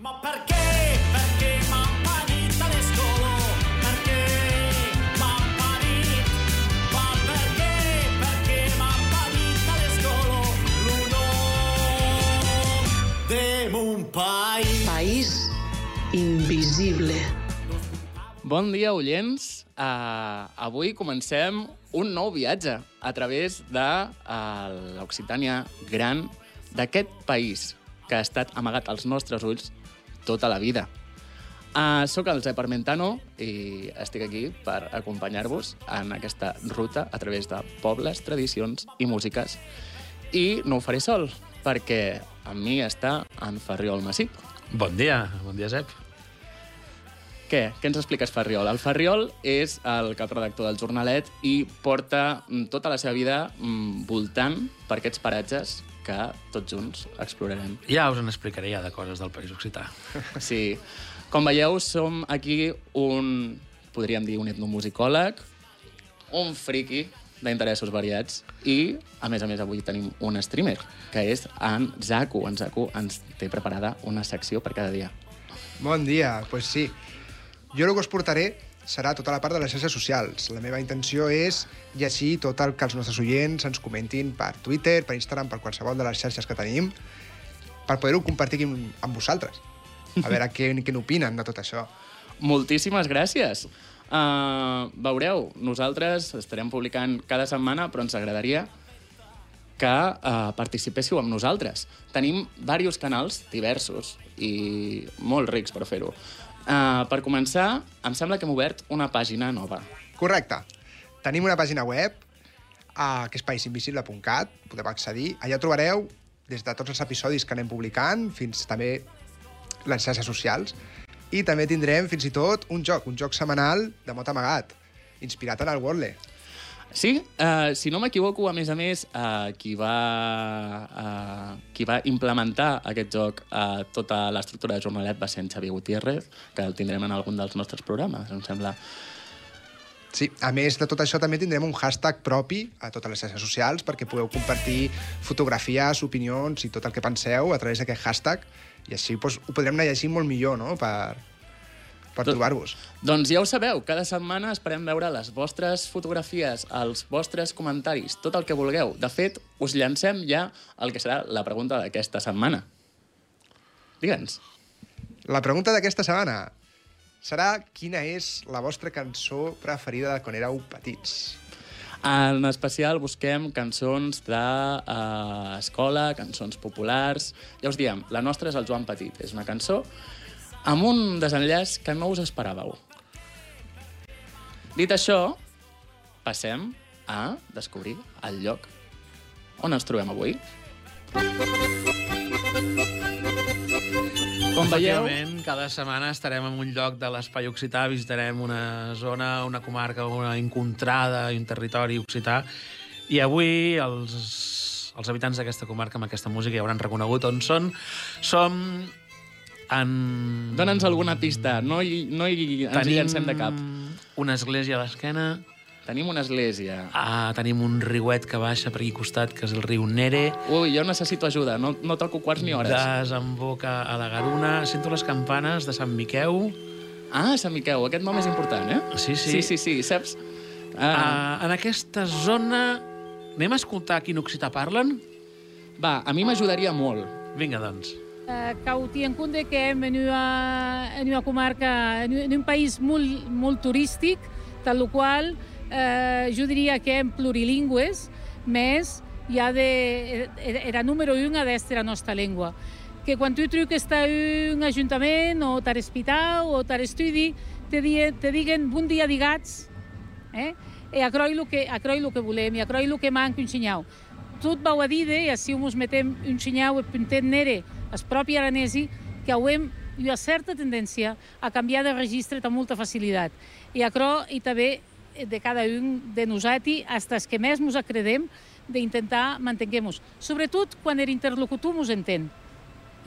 Ma perché? Perché m'han parit a l'escola? Perché m'han parit? Ma perché? Perché m'han parit a l'escola? L'unom de mon país. País invisible. Bon dia, oients. Uh, avui comencem un nou viatge a través de uh, l'Occitània gran d'aquest país que ha estat amagat als nostres ulls tota la vida. Uh, soc el Zep Armentano i estic aquí per acompanyar-vos en aquesta ruta a través de pobles, tradicions i músiques. I no ho faré sol, perquè amb mi està en Ferriol Massip. Bon dia, bon dia, Zep. Què? Què ens expliques, Ferriol? El Ferriol és el capredactor del Jornalet i porta tota la seva vida mm, voltant per aquests paratges que tots junts explorarem. Ja us en explicaré ja de coses del País Occità. Sí. Com veieu, som aquí un, podríem dir, un etnomusicòleg, un friki d'interessos variats i, a més a més, avui tenim un streamer, que és en Zaku. En Zaku ens té preparada una secció per cada dia. Bon dia, doncs pues sí. Jo el que us portaré serà tota la part de les xarxes socials. La meva intenció és llegir tot el que els nostres oients ens comentin per Twitter, per Instagram, per qualsevol de les xarxes que tenim, per poder-ho compartir amb vosaltres. A veure què, què n'opinen de tot això. Moltíssimes gràcies. Uh, veureu, nosaltres estarem publicant cada setmana, però ens agradaria que uh, participéssiu amb nosaltres. Tenim diversos canals diversos i molt rics per fer-ho. Uh, per començar, em sembla que hem obert una pàgina nova. Correcte. Tenim una pàgina web, uh, que és paisinvisible.cat, podeu accedir. Allà trobareu des de tots els episodis que anem publicant fins també les xarxes socials. I també tindrem fins i tot un joc, un joc setmanal de mot amagat, inspirat en el Wordle. Sí, uh, si no m'equivoco, a més a més, uh, qui, va, uh, qui va implementar aquest joc a uh, tota l'estructura de Jornalet va ser en Xavier Gutiérrez, que el tindrem en algun dels nostres programes, em sembla. Sí, a més de tot això també tindrem un hashtag propi a totes les xarxes socials perquè podeu compartir fotografies, opinions i tot el que penseu a través d'aquest hashtag i així doncs, ho podrem anar llegint molt millor no? per, per Tot- trobar-vos. Doncs ja ho sabeu, cada setmana esperem veure les vostres fotografies, els vostres comentaris, tot el que vulgueu. De fet, us llancem ja el que serà la pregunta d'aquesta setmana. Digue'ns. La pregunta d'aquesta setmana serà quina és la vostra cançó preferida de quan éreu petits? En especial busquem cançons d'escola, uh, cançons populars... Ja us diem, la nostra és el Joan Petit. És una cançó amb un desenllaç que no us esperàveu. Dit això, passem a descobrir el lloc on ens trobem avui. Com veieu, cada setmana estarem en un lloc de l'espai occità, visitarem una zona, una comarca, una encontrada i un territori occità. I avui els, els habitants d'aquesta comarca amb aquesta música ja hauran reconegut on són. Som en... dona'ns alguna pista. No hi, no hi ens hi llancem de cap. una església a l'esquena, Tenim una església. ah, tenim un riuet que baixa per aquí costat, que és el riu Nere, Ui, jo necessito ajuda. No, no toco quarts ni hores. desemboca a la Garuna, sento les campanes de Sant Miqueu, Ah, Sant Miquel, aquest nom és important, eh? Sí, sí. Sí, sí, sí, saps? Ah, Uh, en aquesta zona... Anem a escoltar quin occità parlen? va, a mi m'ajudaria molt. Vinga, doncs. Eh, cal tenir en compte que en una, en una comarca, en un- país molt, molt turístic, tal qual eh, jo diria que hem plurilingües, més ha de, era, era número un ha d'estar la nostra llengua. Que quan tu truques a un ajuntament o tar hospital o tar estudi, te, di, te diguen bon dia digats, eh? e a croi el que, a croi el que volem, i a croi el que manca un xinyau. Tot vau a dir, i així mos metem un xinyau e puntem nere, el propi aranesi, que hauem una certa tendència a canviar de registre amb molta facilitat. I acro, i també de cada un de nosaltres, fins els que més mos acredem, d'intentar mantenir-nos. Sobretot quan l'interlocutor mos entén.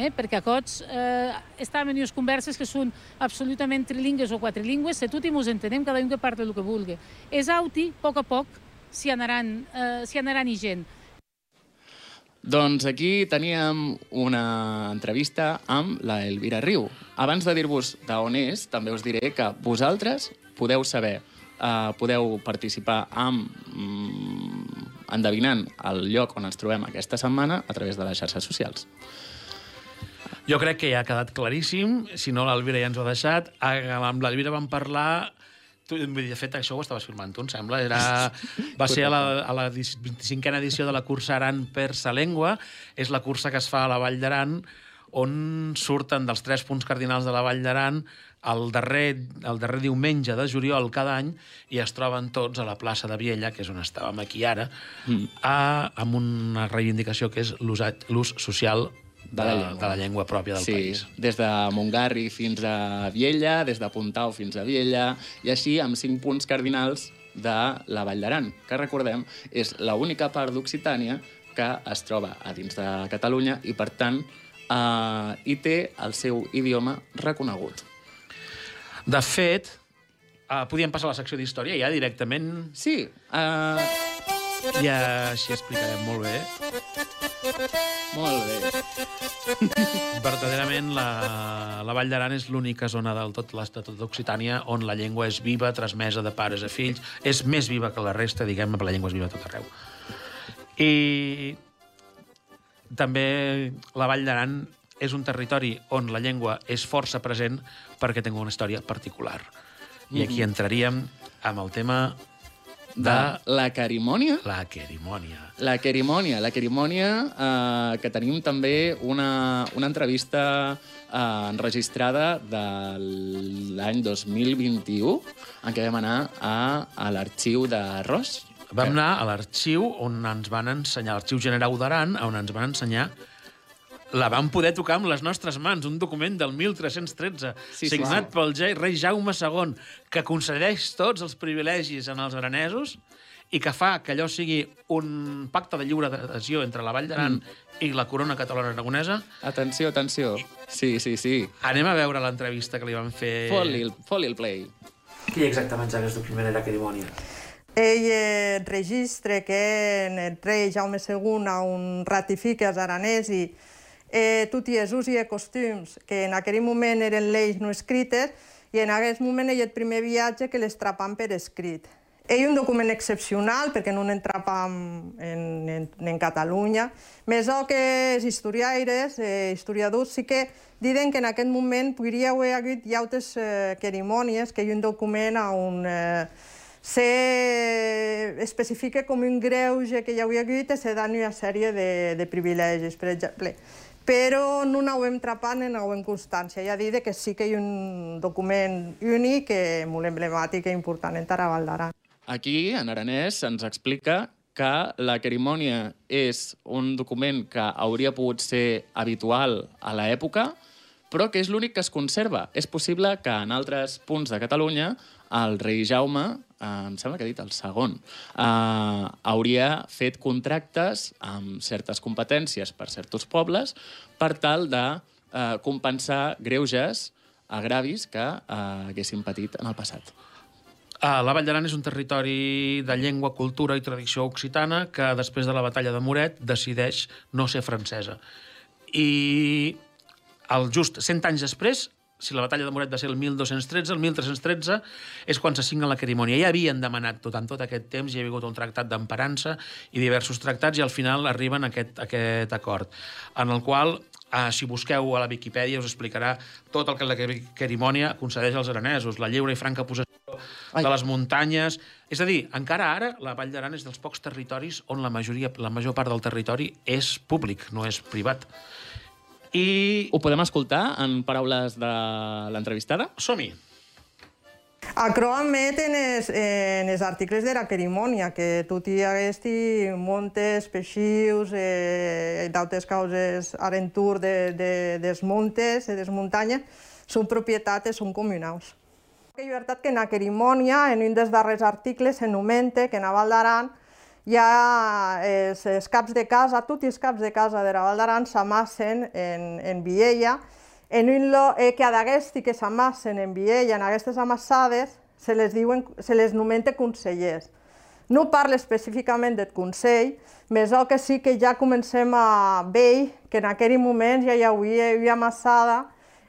Eh? perquè a cots eh, estàvem en unes converses que són absolutament trilingües o quatrilingües, se tot i mos entenem cada un que parla el que vulgui. És auti, a poc a poc, s'hi anaran, eh, anaran i gent. Doncs aquí teníem una entrevista amb la Elvira Riu. Abans de dir-vos d'on és, també us diré que vosaltres podeu saber, eh, podeu participar amb mm, endevinant el lloc on ens trobem aquesta setmana a través de les xarxes socials. Jo crec que ja ha quedat claríssim, si no l'Alvira ja ens ho ha deixat. Ah, Amb l'Alvira vam parlar... Tu, de fet, això ho estaves filmant tu, em sembla. Era, va ser a la, a la 25a edició de la cursa Aran per Salengua. És la cursa que es fa a la Vall d'Aran, on surten dels tres punts cardinals de la Vall d'Aran el darrer, el darrer diumenge de juliol cada any i es troben tots a la plaça de Viella, que és on estàvem aquí ara, mm. a, amb una reivindicació que és l'ús social de, la de, llengua. de la llengua pròpia del sí, país. des de Montgarri fins a Viella, des de Puntau fins a Viella, i així amb cinc punts cardinals de la Vall d'Aran, que recordem és l'única part d'Occitània que es troba a dins de Catalunya i, per tant, eh, hi té el seu idioma reconegut. De fet, uh, podíem passar a la secció d'història ja directament, Sí, eh, ja així explicarem molt bé. Molt bé. Verdaderament, la, la Vall d'Aran és l'única zona del tot l'estat d'Occitània on la llengua és viva, transmesa de pares a fills. És més viva que la resta, diguem-ne, però la llengua és viva a tot arreu. I també la Vall d'Aran és un territori on la llengua és força present perquè té una història particular. I aquí entraríem amb el tema De la carimònia la querimònia. La querimònia, la querimònia, eh, que tenim també una, una entrevista eh, enregistrada de l'any 2021, en què vam anar a, a l'arxiu de Ros. Vam anar a l'arxiu on ens van ensenyar, l'arxiu general d'Aran, on ens van ensenyar la vam poder tocar amb les nostres mans, un document del 1313, Sí, signat sí. pel ja- rei Jaume II, que concedeix tots els privilegis en els aranesos i que fa que allò sigui un pacte de lliure adhesió entre la Vall d'Aran mm. i la corona catalana aragonesa. Atenció, atenció. Sí, sí, sí. Anem a veure l'entrevista que li van fer... Fot-li el, el play. Qui exactament és aquest document de la cerimònia? Ell eh, registra que en el rei Jaume II on ratifica els aranesos eh, tot i els us i els costums que en aquell moment eren lleis no escrites i en aquest moment ell el primer viatge que les trapam per escrit. Ell un document excepcional perquè no n'entrapam en, en, en Catalunya, més o que els historiaires, eh, historiadors, sí que diuen que en aquest moment podria haver hagut ja altres eh, cerimònies, que hi ha un document on eh, se especifica com un greuge que hi havia hagut i se dan una sèrie de, de privilegis, per exemple. Però no n'hauem ni n'hauem constància. Ja dit que sí que hi ha un document únic, eh, molt emblemàtic i important en Taraval d'Aran. Aquí, en aranès, ens explica que la querimònia és un document que hauria pogut ser habitual a l'època, però que és l'únic que es conserva. És possible que en altres punts de Catalunya el rei Jaume, em sembla que ha dit el segon, eh, hauria fet contractes amb certes competències per certs pobles per tal de eh, compensar greuges, agravis que eh, haguessin patit en el passat. Ah, la Vall d'Aran és un territori de llengua, cultura i tradició occitana que després de la batalla de Moret decideix no ser francesa. I el just 100 anys després, si la batalla de Moret va ser el 1213, el 1313 és quan se signa la cerimònia. Ja havien demanat tot, en tot aquest temps, hi havia hagut un tractat d'emparança i diversos tractats i al final arriben a aquest, a aquest acord, en el qual Uh, si busqueu a la Viquipèdia us explicarà tot el que la cerimònia concedeix als aranesos, la lliure i franca possessió Ai. de les muntanyes... És a dir, encara ara la Vall d'Aran és dels pocs territoris on la, majoria, la major part del territori és públic, no és privat. I Ho podem escoltar en paraules de l'entrevistada? som-hi. Acro admet en els, en els articles de la cerimònia que tot i haguesti montes, peixius, eh, d'altres causes arentur de, de, dels montes, eh, des muntanyes, són propietats, són comunals. Que llibertat que en la cerimònia, en un dels darrers articles, s'anomenta que en la Val d'Aran hi ha els, els caps de casa, tots els caps de casa de la Val d'Aran s'amassen en, en Viella, en un lo, eh, que d'aquesti que s'amassen en Viella, en aquestes amassades, se les, diuen, se les nomenta consellers. No parla específicament del Consell, més el que sí que ja comencem a veure que en aquell moment ja hi havia, hi havia massada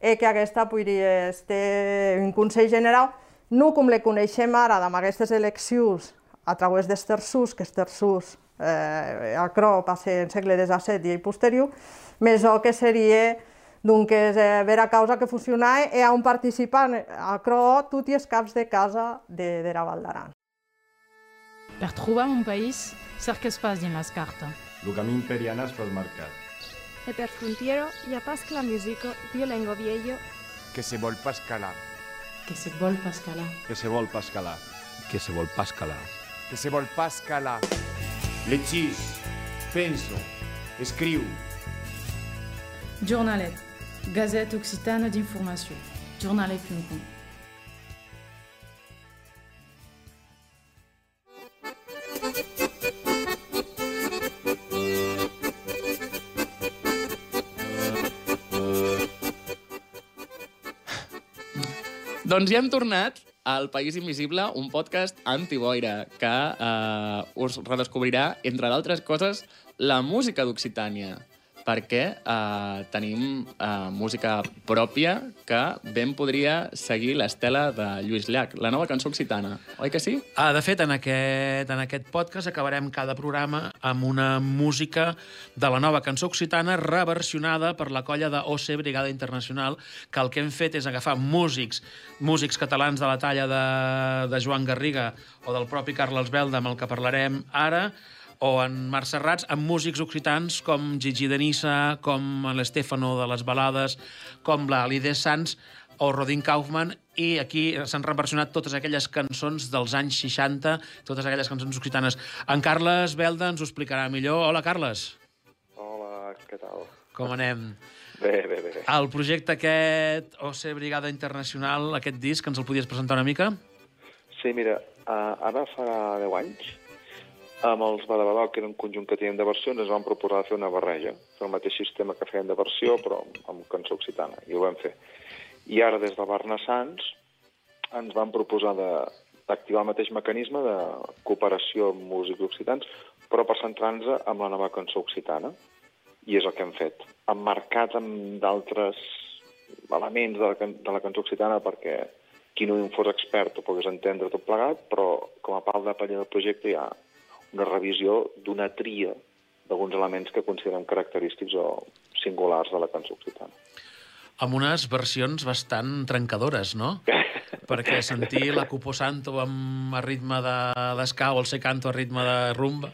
eh, que aquesta podria ser un Consell General, no com le coneixem ara amb aquestes eleccions a través dels terços, que els terços eh, a Cro va ser en segle XVII i posterior, més el que seria doncs, eh, vera causa que funcionava i on participen a Cro tots els caps de casa de, de la Val d'Aran. Per trobar un país, cert que es pas dins les cartes. El camí imperial es fas marcat. E per frontiero ja pas que la musica dio lengo viejo que se vol pas calar. Que se vol pas calar. Que se vol pas calar. Que se vol pas que se vol pas calar. L'hechiç. Penso. Escriu. Journalet. Gazette occitane d'informació. Journalet.com. Doncs ja hem tornat al País Invisible, un podcast antiboira que eh, us redescobrirà, entre d'altres coses, la música d'Occitània perquè eh, tenim eh, música pròpia que ben podria seguir l'estela de Lluís Llach, la nova cançó occitana. Oi que sí? Ah, de fet, en aquest, en aquest podcast acabarem cada programa amb una música de la nova cançó occitana reversionada per la colla de OC Brigada Internacional, que el que hem fet és agafar músics, músics catalans de la talla de, de Joan Garriga o del propi Carles Belda, amb el que parlarem ara, o en Marc Serrats, amb músics occitans com Gigi de Nissa, com l'Estefano de les balades, com la Lide Sanz o Rodin Kaufman, i aquí s'han reversionat totes aquelles cançons dels anys 60, totes aquelles cançons occitanes. En Carles Belda ens ho explicarà millor. Hola, Carles. Hola, què tal? Com anem? Bé, bé, bé. bé. El projecte aquest, OC Brigada Internacional, aquest disc, ens el podies presentar una mica? Sí, mira, uh, ara fa 10 anys, amb els Badabadó, que era un conjunt que teníem de versions, ens vam proposar fer una barreja, fer el mateix sistema que feien de versió, però amb cançó occitana, i ho vam fer. I ara, des de Barnassans, ens van proposar d'activar el mateix mecanisme de cooperació amb músics occitans, però per centrar-nos amb la nova cançó occitana. I és el que hem fet. Emmarcat amb d'altres elements de la, de la cançó occitana perquè qui no en fos expert ho pogués entendre tot plegat, però com a pal de paller del projecte hi ha una revisió d'una tria d'alguns elements que considerem característics o singulars de la cançó occitana. Amb unes versions bastant trencadores, no? Perquè sentir la Cupo Santo amb a ritme de- d'esca o el Se Canto a ritme de rumba...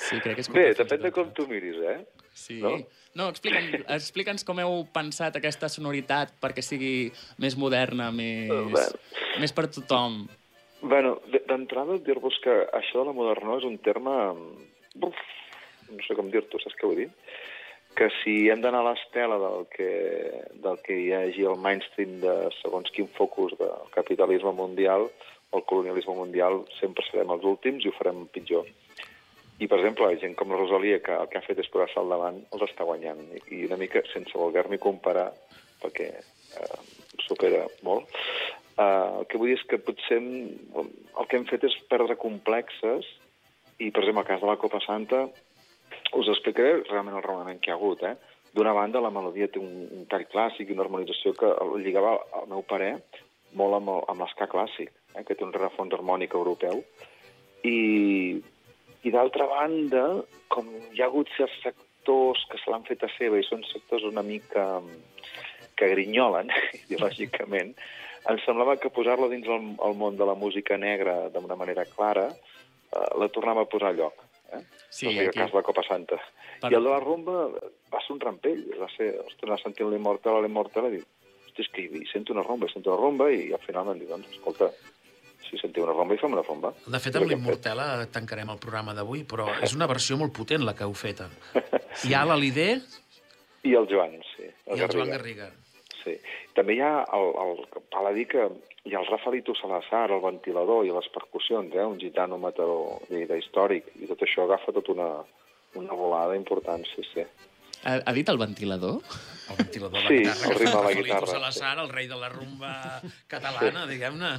Sí, crec que és Bé, depèn de com tu miris, eh? Sí. No? No, explica'ns explica'ns com heu pensat aquesta sonoritat perquè sigui més moderna, més, Bueno. més per tothom. Bueno, d'entrada dir-vos que això de la modernor és un terme... Uf, no sé com dir-t'ho, saps què vull dir? Que si hem d'anar a l'estela del que, del que hi hagi el mainstream de segons quin focus del capitalisme mundial o el colonialisme mundial, sempre serem els últims i ho farem pitjor. I, per exemple, gent com la Rosalia, que el que ha fet és posar-se al davant, els està guanyant. I una mica, sense voler-m'hi comparar, perquè eh, supera molt, eh, el que vull dir és que potser el que hem fet és perdre complexes i, per exemple, el cas de la Copa Santa, us explicaré realment el raonament que hi ha hagut. Eh? D'una banda, la melodia té un, un tall clàssic i una harmonització que lligava, al meu parer, molt amb, amb l'esca clàssic, eh? que té un rerefons harmònic europeu. I, i d'altra banda, com hi ha hagut certs sectors que se l'han fet a seva i són sectors una mica mm, que grinyolen ideològicament, em semblava que posar-lo dins el, el món de la música negra d'una manera clara eh, la tornava a posar a lloc. Eh? Sí, no sé, el aquí- cas de la Copa Santa. Per- I el de la rumba va ser un rampell. Va ser, ostres, anar sentint l'Immortal, l'Immortal, i dic, hosti, és que hi sento una rumba, sento una rumba, i al final m'han dit, doncs, escolta, si sentiu una rumba, hi fem una rumba. De fet, amb l'Immortela tancarem el programa d'avui, però és una versió molt potent la que heu fet. Hi ha l'Alidé I el Joan, sí. i el Joan Garriga. Sí. També hi ha el, el val a dir que hi ha el Rafaelito Salazar, el ventilador i les percussions, eh? un gitano matador de històric, i tot això agafa tota una, una volada important, sí, sí. Ha, ha dit el ventilador? El ventilador Sí, el ritme de la Rafaelito guitarra, Salazar, el rei de la rumba catalana, diguem-ne.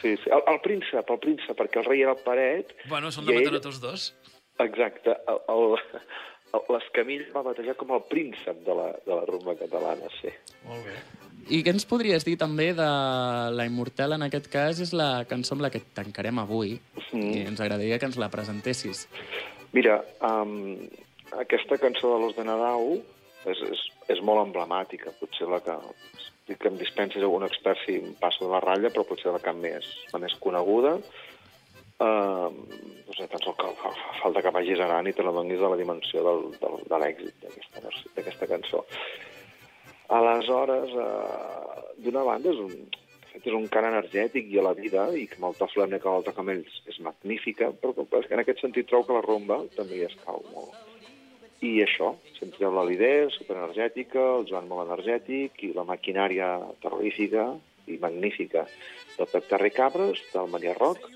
Sí, sí. El, el príncep, el príncep, perquè el rei era el paret... Bueno, són de ell- matar tots dos. Exacte. El, el, el, L'escamell va batejar com el príncep de la, de la rumba catalana, sí. Molt bé. I què ens podries dir també de la Immortal, en aquest cas, és la cançó amb la que tancarem avui, Mm. i ens agradaria que ens la presentessis. Mira, um, aquesta cançó de l'Os de Nadau és, és, és molt emblemàtica, potser la que... Dic que em dispensis algun expert si em passo de la ratlla, però potser la que més, la més coneguda. Uh, no sé, tan sols que fa, fa falta que vagis anant i te n'adonis de la dimensió del, del, de l'èxit d'aquesta cançó. Aleshores, uh, d'una banda, és un, fet, és un cant energètic i a la vida, i que amb el solemne que vol tocar amb ells és magnífica, però en aquest sentit trobo que la rumba també hi escau molt. I això, sempre la l'idea superenergètica, el Joan molt energètic i la maquinària terrorífica i magnífica del Pep Terra i Cabres, del Maria Roc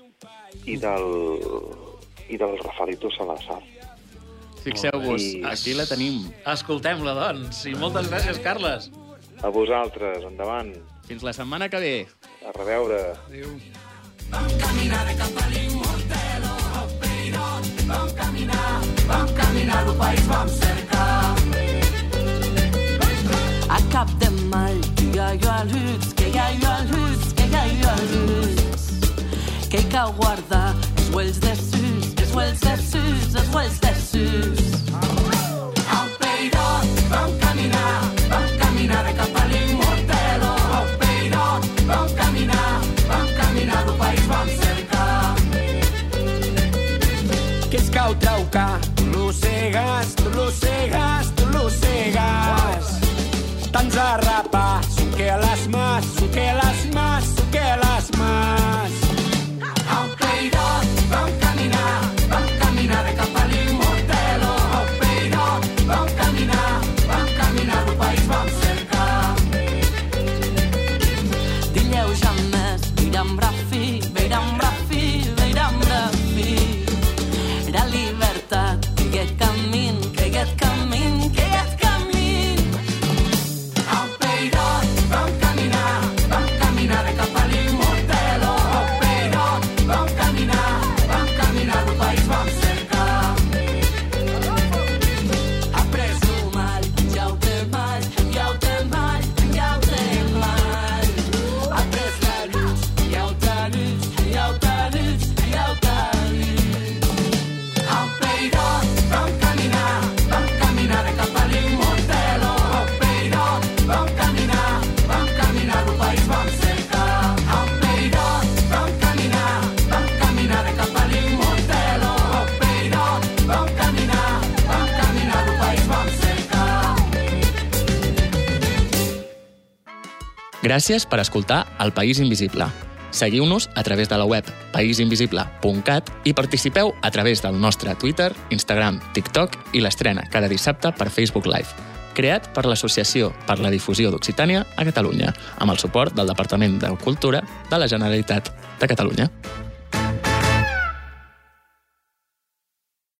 i del, i del Rafaelito Salazar. Fixeu-vos, I- aquí la tenim. Escoltem-la, doncs. I moltes gràcies, Carles. A vosaltres, endavant. Fins la setmana que ve. A reveure. Adéu. Caminar cap a Que guardar els huells de sus, els huells de sus, els huells de sus. Al Peirot vam caminar, vam caminar cap a l'immortel, oh, Peirot. Vam caminar, vam caminar, el país vam cercar. que es cau traucar. Tu l'ossegues, tu l'ossegues, tu l'ossegues. Tants a Gràcies per escoltar El País Invisible. Seguiu-nos a través de la web paisinvisible.cat i participeu a través del nostre Twitter, Instagram, TikTok i l'estrena cada dissabte per Facebook Live. Creat per l'Associació per la Difusió d'Occitània a Catalunya, amb el suport del Departament de Cultura de la Generalitat de Catalunya.